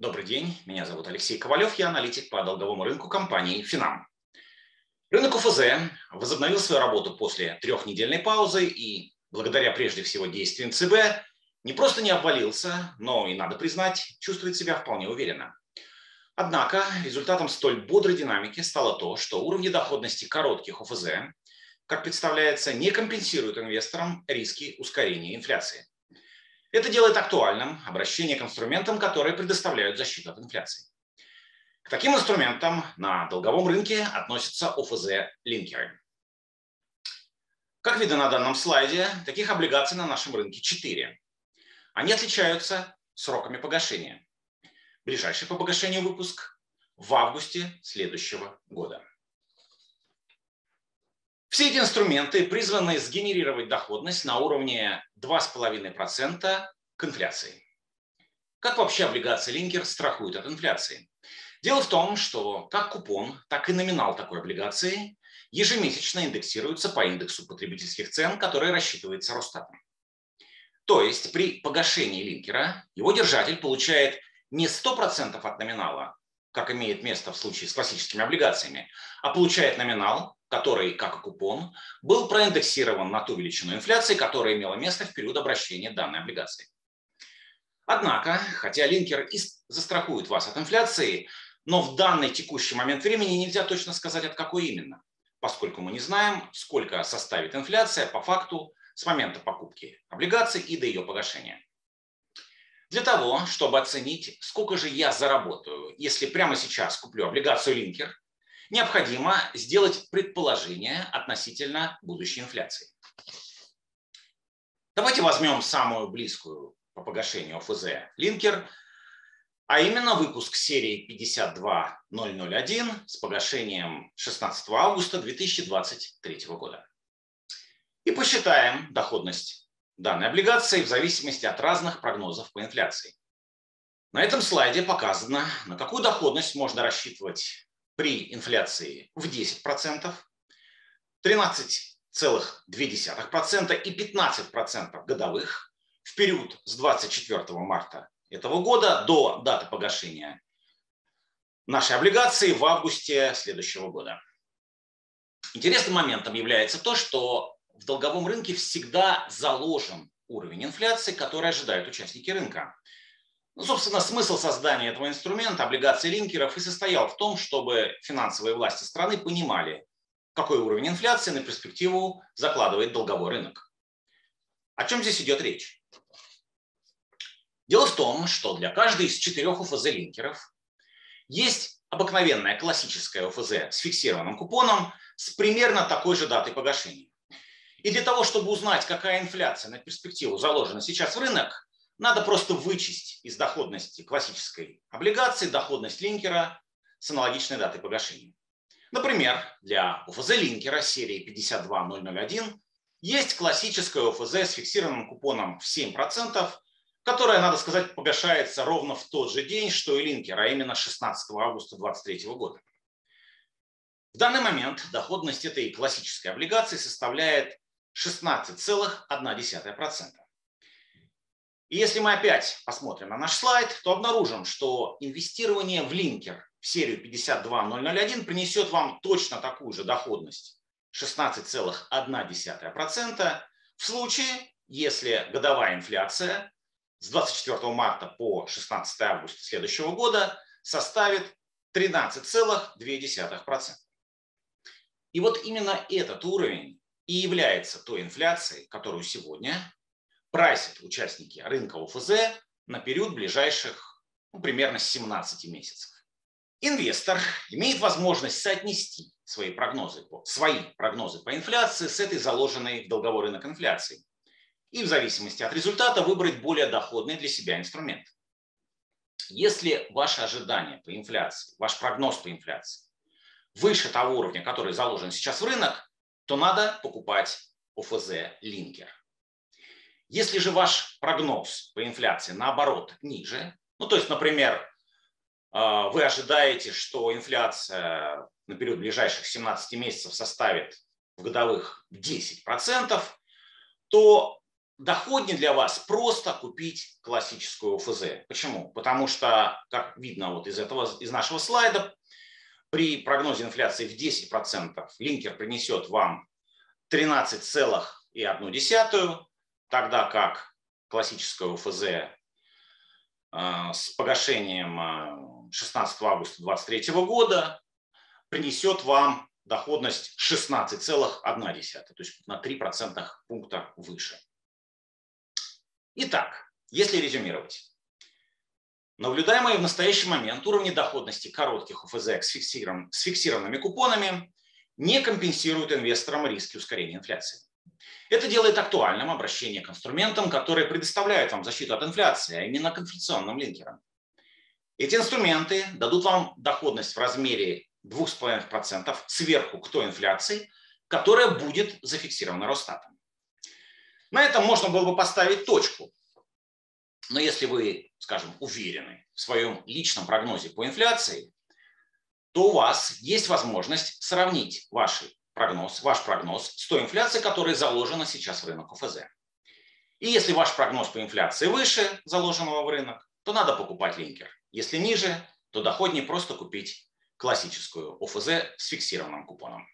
Добрый день, меня зовут Алексей Ковалев, я аналитик по долговому рынку компании «Финам». Рынок УФЗ возобновил свою работу после трехнедельной паузы и, благодаря прежде всего действиям ЦБ, не просто не обвалился, но и, надо признать, чувствует себя вполне уверенно. Однако результатом столь бодрой динамики стало то, что уровни доходности коротких ОФЗ, как представляется, не компенсируют инвесторам риски ускорения инфляции. Это делает актуальным обращение к инструментам, которые предоставляют защиту от инфляции. К таким инструментам на долговом рынке относятся ОФЗ-линкеры. Как видно на данном слайде, таких облигаций на нашем рынке 4. Они отличаются сроками погашения. Ближайший по погашению выпуск в августе следующего года. Все эти инструменты призваны сгенерировать доходность на уровне 2,5% к инфляции. Как вообще облигации Линкер страхуют от инфляции? Дело в том, что как купон, так и номинал такой облигации ежемесячно индексируются по индексу потребительских цен, который рассчитывается Росстатом. То есть при погашении линкера его держатель получает не 100% от номинала, как имеет место в случае с классическими облигациями, а получает номинал, который, как и купон, был проиндексирован на ту величину инфляции, которая имела место в период обращения данной облигации. Однако, хотя линкер и застрахует вас от инфляции, но в данный текущий момент времени нельзя точно сказать, от какой именно, поскольку мы не знаем, сколько составит инфляция по факту с момента покупки облигаций и до ее погашения. Для того, чтобы оценить, сколько же я заработаю, если прямо сейчас куплю облигацию Линкер, необходимо сделать предположение относительно будущей инфляции. Давайте возьмем самую близкую по погашению ОФЗ Линкер, а именно выпуск серии 52001 с погашением 16 августа 2023 года. И посчитаем доходность данной облигации в зависимости от разных прогнозов по инфляции. На этом слайде показано, на какую доходность можно рассчитывать при инфляции в 10%, 13,2% и 15% годовых в период с 24 марта этого года до даты погашения нашей облигации в августе следующего года. Интересным моментом является то, что в долговом рынке всегда заложен уровень инфляции, который ожидают участники рынка. Ну, собственно, смысл создания этого инструмента, облигаций линкеров, и состоял в том, чтобы финансовые власти страны понимали, какой уровень инфляции на перспективу закладывает долговой рынок. О чем здесь идет речь? Дело в том, что для каждой из четырех УФЗ-линкеров есть обыкновенная классическая УФЗ с фиксированным купоном с примерно такой же датой погашения. И для того, чтобы узнать, какая инфляция на перспективу заложена сейчас в рынок, надо просто вычесть из доходности классической облигации доходность линкера с аналогичной датой погашения. Например, для ОФЗ линкера серии 52001 есть классическая ОФЗ с фиксированным купоном в 7%, которая, надо сказать, погашается ровно в тот же день, что и линкер, а именно 16 августа 2023 года. В данный момент доходность этой классической облигации составляет 16,1%. И если мы опять посмотрим на наш слайд, то обнаружим, что инвестирование в линкер в серию 52001 принесет вам точно такую же доходность 16,1% в случае, если годовая инфляция с 24 марта по 16 августа следующего года составит 13,2%. И вот именно этот уровень и является той инфляцией, которую сегодня прайсят участники рынка ОФЗ на период ближайших ну, примерно 17 месяцев. Инвестор имеет возможность соотнести свои прогнозы, свои прогнозы по инфляции с этой заложенной в долговой рынок инфляции и в зависимости от результата выбрать более доходный для себя инструмент. Если ваши ожидания по инфляции, ваш прогноз по инфляции выше того уровня, который заложен сейчас в рынок, то надо покупать ОФЗ линкер. Если же ваш прогноз по инфляции наоборот ниже, ну то есть, например, а, вы ожидаете, что инфляция на период ближайших 17 месяцев составит в годовых 10%, то доходнее для вас просто купить классическую ОФЗ. Почему? Потому что, как видно вот из, этого, из нашего слайда, при прогнозе инфляции в 10% линкер принесет вам 13,1, тогда как классическая ОФЗ э, с погашением 16 э, августа 2023 года принесет вам доходность 16,1, то есть на 3% пункта выше. Итак, если резюмировать. Наблюдаемые в настоящий момент уровни доходности коротких фиксиров... с фиксированными купонами не компенсируют инвесторам риски ускорения инфляции. Это делает актуальным обращение к инструментам, которые предоставляют вам защиту от инфляции, а именно к инфляционным линкерам. Эти инструменты дадут вам доходность в размере 2,5% сверху к той инфляции, которая будет зафиксирована Росстатом. На этом можно было бы поставить точку. Но если вы, скажем, уверены в своем личном прогнозе по инфляции, то у вас есть возможность сравнить ваш прогноз, ваш прогноз с той инфляцией, которая заложена сейчас в рынок ОФЗ. И если ваш прогноз по инфляции выше заложенного в рынок, то надо покупать линкер. Если ниже, то доходнее просто купить классическую ОФЗ с фиксированным купоном.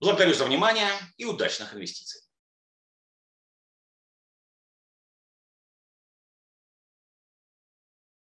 Благодарю за внимание и удачных инвестиций.